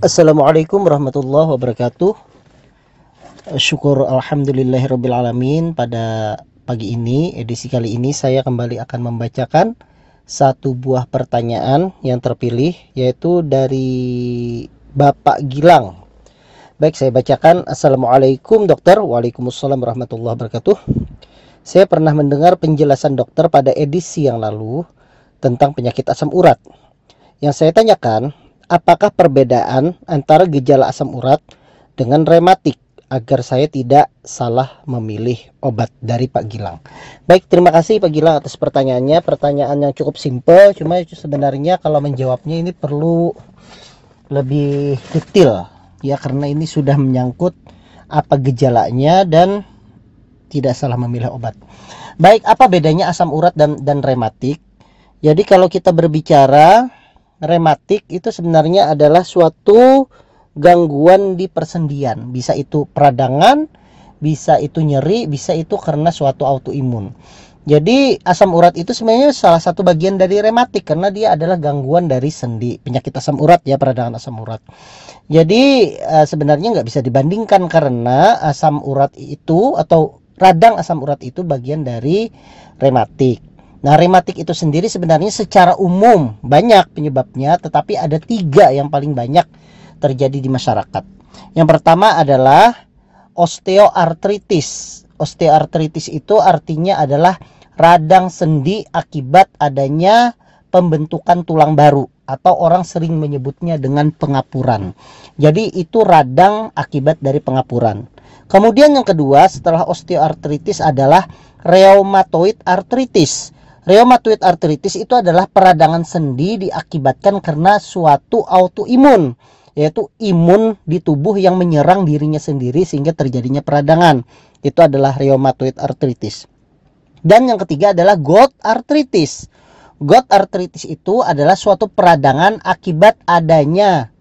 Assalamualaikum warahmatullahi wabarakatuh. Syukur Alhamdulillahirrabbilalamin Pada pagi ini, edisi kali ini saya kembali akan membacakan Satu buah pertanyaan yang terpilih Yaitu dari Bapak Gilang. Baik saya bacakan. Assalamualaikum dokter. Waalaikumsalam warahmatullahi wabarakatuh. Saya pernah mendengar penjelasan dokter pada edisi yang lalu Tentang penyakit asam urat. Yang saya tanyakan apakah perbedaan antara gejala asam urat dengan rematik agar saya tidak salah memilih obat dari Pak Gilang. Baik, terima kasih Pak Gilang atas pertanyaannya. Pertanyaan yang cukup simpel, cuma sebenarnya kalau menjawabnya ini perlu lebih detail ya karena ini sudah menyangkut apa gejalanya dan tidak salah memilih obat. Baik, apa bedanya asam urat dan dan rematik? Jadi kalau kita berbicara rematik itu sebenarnya adalah suatu gangguan di persendian. Bisa itu peradangan, bisa itu nyeri, bisa itu karena suatu autoimun. Jadi asam urat itu sebenarnya salah satu bagian dari rematik karena dia adalah gangguan dari sendi, penyakit asam urat ya peradangan asam urat. Jadi uh, sebenarnya nggak bisa dibandingkan karena asam urat itu atau radang asam urat itu bagian dari rematik. Nah, rematik itu sendiri sebenarnya secara umum banyak penyebabnya, tetapi ada tiga yang paling banyak terjadi di masyarakat. Yang pertama adalah osteoartritis. Osteoartritis itu artinya adalah radang sendi akibat adanya pembentukan tulang baru atau orang sering menyebutnya dengan pengapuran. Jadi itu radang akibat dari pengapuran. Kemudian yang kedua setelah osteoartritis adalah rheumatoid artritis. Rheumatoid arthritis itu adalah peradangan sendi diakibatkan karena suatu autoimun yaitu imun di tubuh yang menyerang dirinya sendiri sehingga terjadinya peradangan. Itu adalah rheumatoid arthritis. Dan yang ketiga adalah gout arthritis. Gout arthritis itu adalah suatu peradangan akibat adanya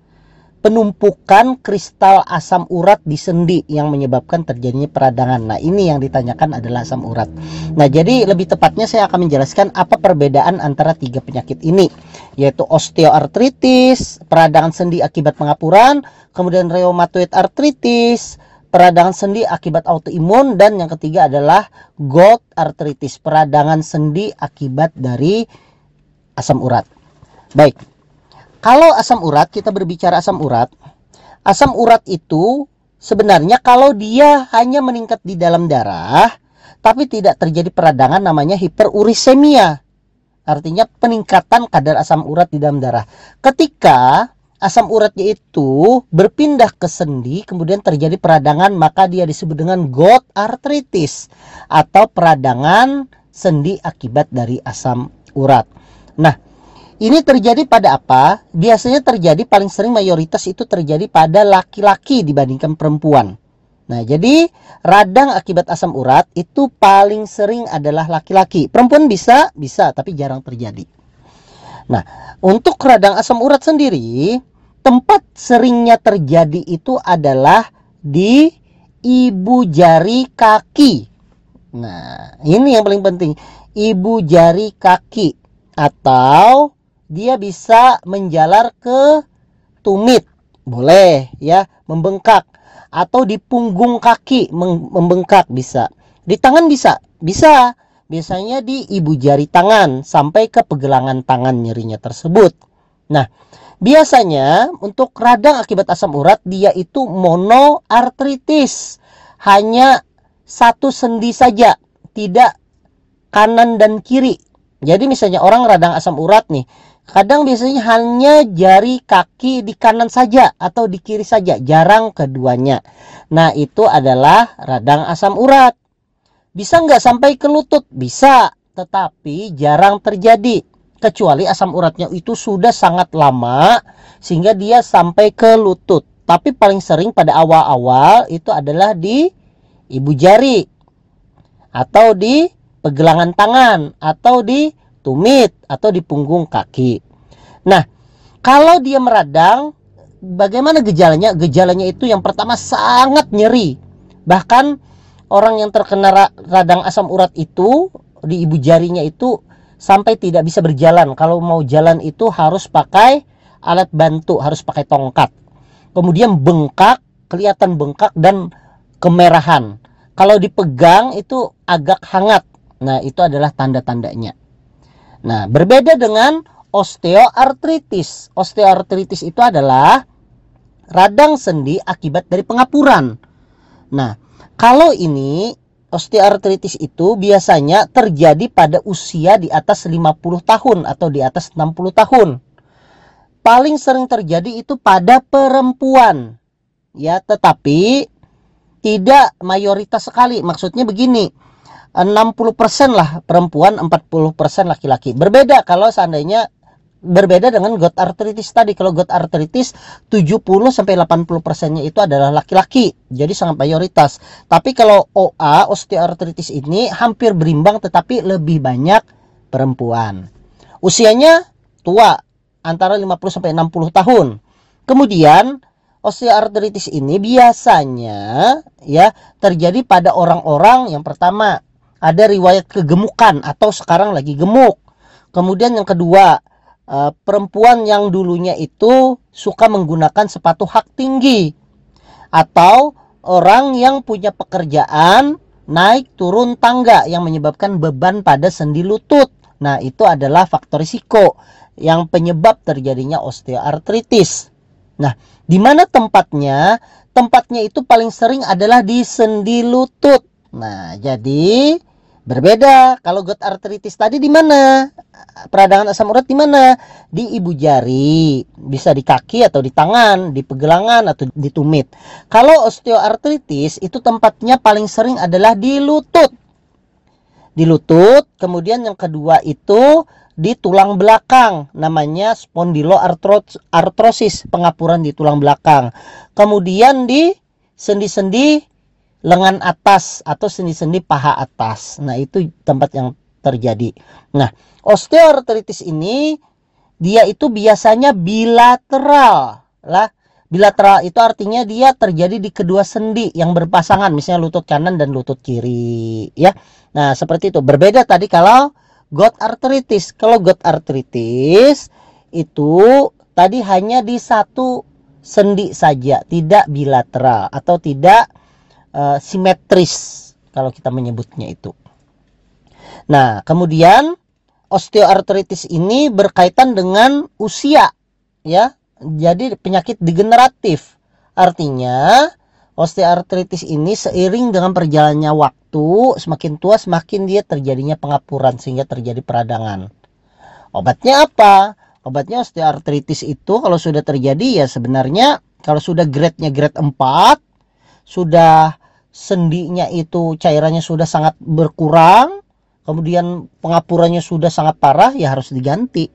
penumpukan kristal asam urat di sendi yang menyebabkan terjadinya peradangan. Nah, ini yang ditanyakan adalah asam urat. Nah, jadi lebih tepatnya saya akan menjelaskan apa perbedaan antara tiga penyakit ini, yaitu osteoartritis, peradangan sendi akibat pengapuran, kemudian rheumatoid artritis, peradangan sendi akibat autoimun dan yang ketiga adalah gout artritis, peradangan sendi akibat dari asam urat. Baik, kalau asam urat, kita berbicara asam urat. Asam urat itu sebenarnya kalau dia hanya meningkat di dalam darah, tapi tidak terjadi peradangan namanya hiperurisemia. Artinya peningkatan kadar asam urat di dalam darah. Ketika asam uratnya itu berpindah ke sendi, kemudian terjadi peradangan, maka dia disebut dengan gout arthritis atau peradangan sendi akibat dari asam urat. Nah, ini terjadi pada apa? Biasanya terjadi paling sering mayoritas itu terjadi pada laki-laki dibandingkan perempuan. Nah, jadi radang akibat asam urat itu paling sering adalah laki-laki. Perempuan bisa, bisa, tapi jarang terjadi. Nah, untuk radang asam urat sendiri, tempat seringnya terjadi itu adalah di ibu jari kaki. Nah, ini yang paling penting. Ibu jari kaki atau dia bisa menjalar ke tumit. Boleh ya membengkak. Atau di punggung kaki membengkak bisa. Di tangan bisa bisa. Biasanya di ibu jari tangan sampai ke pegelangan tangan nyerinya tersebut. Nah biasanya untuk radang akibat asam urat dia itu monoartritis. Hanya satu sendi saja tidak kanan dan kiri. Jadi misalnya orang radang asam urat nih Kadang biasanya hanya jari kaki di kanan saja atau di kiri saja, jarang keduanya. Nah itu adalah radang asam urat. Bisa nggak sampai ke lutut? Bisa, tetapi jarang terjadi. Kecuali asam uratnya itu sudah sangat lama sehingga dia sampai ke lutut. Tapi paling sering pada awal-awal itu adalah di ibu jari atau di pegelangan tangan atau di tumit atau di punggung kaki. Nah, kalau dia meradang, bagaimana gejalanya? Gejalanya itu yang pertama sangat nyeri. Bahkan orang yang terkena radang asam urat itu di ibu jarinya itu sampai tidak bisa berjalan. Kalau mau jalan itu harus pakai alat bantu, harus pakai tongkat. kemudian bengkak, kelihatan bengkak dan kemerahan. Kalau dipegang itu agak hangat. Nah, itu adalah tanda-tandanya. Nah, berbeda dengan osteoartritis. Osteoartritis itu adalah radang sendi akibat dari pengapuran. Nah, kalau ini osteoartritis itu biasanya terjadi pada usia di atas 50 tahun atau di atas 60 tahun. Paling sering terjadi itu pada perempuan. Ya, tetapi tidak mayoritas sekali. Maksudnya begini, 60% lah perempuan, 40% laki-laki. Berbeda kalau seandainya berbeda dengan gout arthritis tadi. Kalau gout arthritis 70 sampai 80 persennya itu adalah laki-laki. Jadi sangat mayoritas. Tapi kalau OA osteoartritis ini hampir berimbang tetapi lebih banyak perempuan. Usianya tua antara 50 sampai 60 tahun. Kemudian osteoartritis ini biasanya ya terjadi pada orang-orang yang pertama ada riwayat kegemukan atau sekarang lagi gemuk. Kemudian yang kedua, uh, perempuan yang dulunya itu suka menggunakan sepatu hak tinggi atau orang yang punya pekerjaan naik turun tangga yang menyebabkan beban pada sendi lutut. Nah, itu adalah faktor risiko yang penyebab terjadinya osteoartritis. Nah, di mana tempatnya? Tempatnya itu paling sering adalah di sendi lutut. Nah, jadi Berbeda kalau gout artritis tadi di mana? Peradangan asam urat di mana? Di ibu jari, bisa di kaki atau di tangan, di pegelangan atau di tumit. Kalau osteoartritis itu tempatnya paling sering adalah di lutut. Di lutut, kemudian yang kedua itu di tulang belakang namanya spondyloartrosis, pengapuran di tulang belakang. Kemudian di sendi-sendi lengan atas atau sendi-sendi paha atas. Nah, itu tempat yang terjadi. Nah, osteoartritis ini dia itu biasanya bilateral lah. Bilateral itu artinya dia terjadi di kedua sendi yang berpasangan, misalnya lutut kanan dan lutut kiri, ya. Nah, seperti itu. Berbeda tadi kalau gout arthritis. Kalau gout arthritis itu tadi hanya di satu sendi saja, tidak bilateral atau tidak uh, simetris kalau kita menyebutnya itu. Nah, kemudian osteoartritis ini berkaitan dengan usia ya. Jadi penyakit degeneratif. Artinya osteoartritis ini seiring dengan perjalannya waktu, semakin tua semakin dia terjadinya pengapuran sehingga terjadi peradangan. Obatnya apa? Obatnya osteoartritis itu kalau sudah terjadi ya sebenarnya kalau sudah grade-nya grade 4 sudah sendinya itu cairannya sudah sangat berkurang, kemudian pengapurannya sudah sangat parah, ya harus diganti.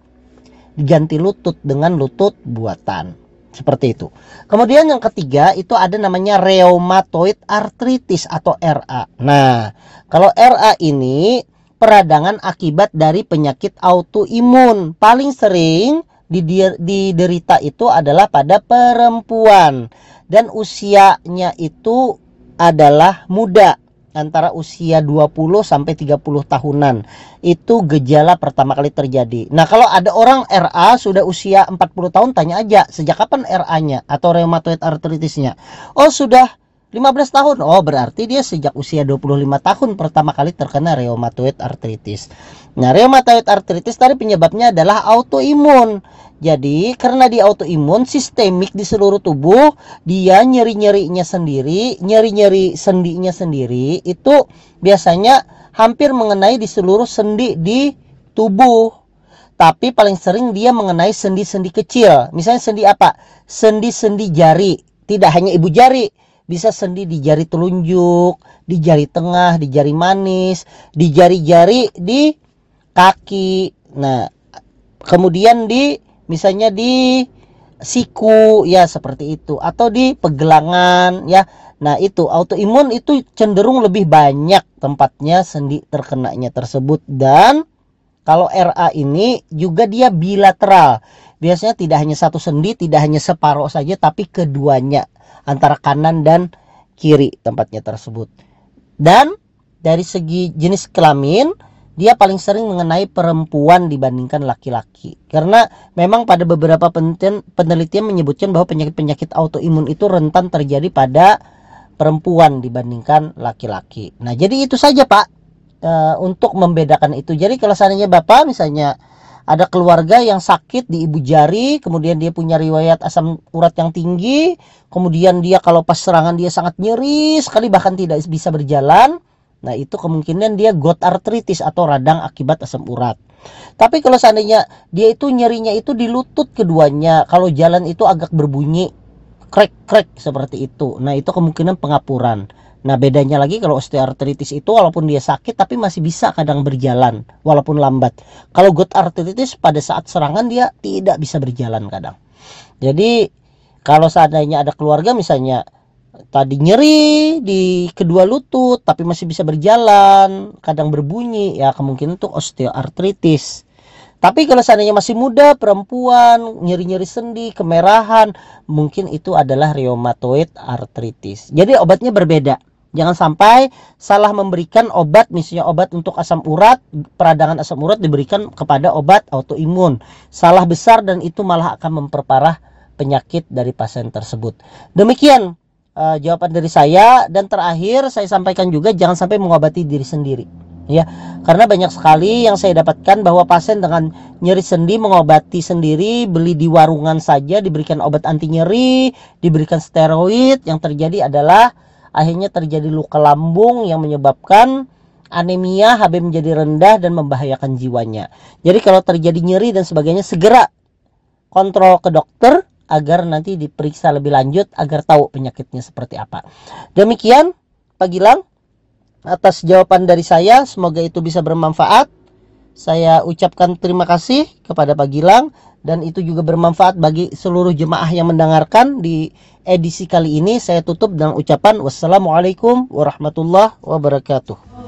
Diganti lutut dengan lutut buatan. Seperti itu. Kemudian yang ketiga itu ada namanya rheumatoid arthritis atau RA. Nah, kalau RA ini peradangan akibat dari penyakit autoimun. Paling sering diderita itu adalah pada perempuan dan usianya itu adalah muda antara usia 20 sampai 30 tahunan. Itu gejala pertama kali terjadi. Nah, kalau ada orang RA sudah usia 40 tahun tanya aja sejak kapan RA-nya atau rheumatoid arthritisnya. Oh, sudah 15 tahun. Oh, berarti dia sejak usia 25 tahun pertama kali terkena rheumatoid arthritis. Nah, rheumatoid arthritis tadi penyebabnya adalah autoimun. Jadi, karena di autoimun sistemik di seluruh tubuh, dia nyeri-nyerinya sendiri, nyeri-nyeri sendinya sendiri itu biasanya hampir mengenai di seluruh sendi di tubuh. Tapi paling sering dia mengenai sendi-sendi kecil. Misalnya sendi apa? Sendi-sendi jari. Tidak hanya ibu jari, bisa sendi di jari telunjuk, di jari tengah, di jari manis, di jari-jari di kaki. Nah, kemudian di misalnya di siku ya seperti itu atau di pegelangan ya. Nah, itu autoimun itu cenderung lebih banyak tempatnya sendi terkenanya tersebut dan kalau RA ini juga dia bilateral. Biasanya tidak hanya satu sendi, tidak hanya separuh saja tapi keduanya antara kanan dan kiri tempatnya tersebut. Dan dari segi jenis kelamin, dia paling sering mengenai perempuan dibandingkan laki-laki. Karena memang pada beberapa penelitian menyebutkan bahwa penyakit-penyakit autoimun itu rentan terjadi pada perempuan dibandingkan laki-laki. Nah, jadi itu saja, Pak. E, untuk membedakan itu. Jadi kalau seandainya Bapak misalnya ada keluarga yang sakit di ibu jari, kemudian dia punya riwayat asam urat yang tinggi, kemudian dia kalau pas serangan dia sangat nyeri sekali bahkan tidak bisa berjalan, Nah, itu kemungkinan dia got artritis atau radang akibat asam urat. Tapi kalau seandainya dia itu nyerinya itu di lutut keduanya, kalau jalan itu agak berbunyi krek-krek seperti itu. Nah, itu kemungkinan pengapuran. Nah, bedanya lagi kalau osteoartritis itu walaupun dia sakit tapi masih bisa kadang berjalan walaupun lambat. Kalau got artritis pada saat serangan dia tidak bisa berjalan kadang. Jadi kalau seandainya ada keluarga misalnya tadi nyeri di kedua lutut tapi masih bisa berjalan kadang berbunyi ya kemungkinan itu osteoartritis. Tapi kalau seandainya masih muda perempuan nyeri-nyeri sendi kemerahan mungkin itu adalah rheumatoid arthritis jadi obatnya berbeda. Jangan sampai salah memberikan obat misalnya obat untuk asam urat peradangan asam urat diberikan kepada obat autoimun. Salah besar dan itu malah akan memperparah penyakit dari pasien tersebut. Demikian uh, jawaban dari saya. Dan terakhir saya sampaikan juga jangan sampai mengobati diri sendiri. Ya karena banyak sekali yang saya dapatkan bahwa pasien dengan nyeri sendi mengobati sendiri beli di warungan saja diberikan obat anti nyeri diberikan steroid yang terjadi adalah akhirnya terjadi luka lambung yang menyebabkan anemia HB menjadi rendah dan membahayakan jiwanya. Jadi kalau terjadi nyeri dan sebagainya segera kontrol ke dokter agar nanti diperiksa lebih lanjut agar tahu penyakitnya seperti apa. Demikian Pak Gilang atas jawaban dari saya semoga itu bisa bermanfaat. Saya ucapkan terima kasih kepada Pak Gilang dan itu juga bermanfaat bagi seluruh jemaah yang mendengarkan di edisi kali ini. Saya tutup dengan ucapan wassalamualaikum warahmatullahi wabarakatuh.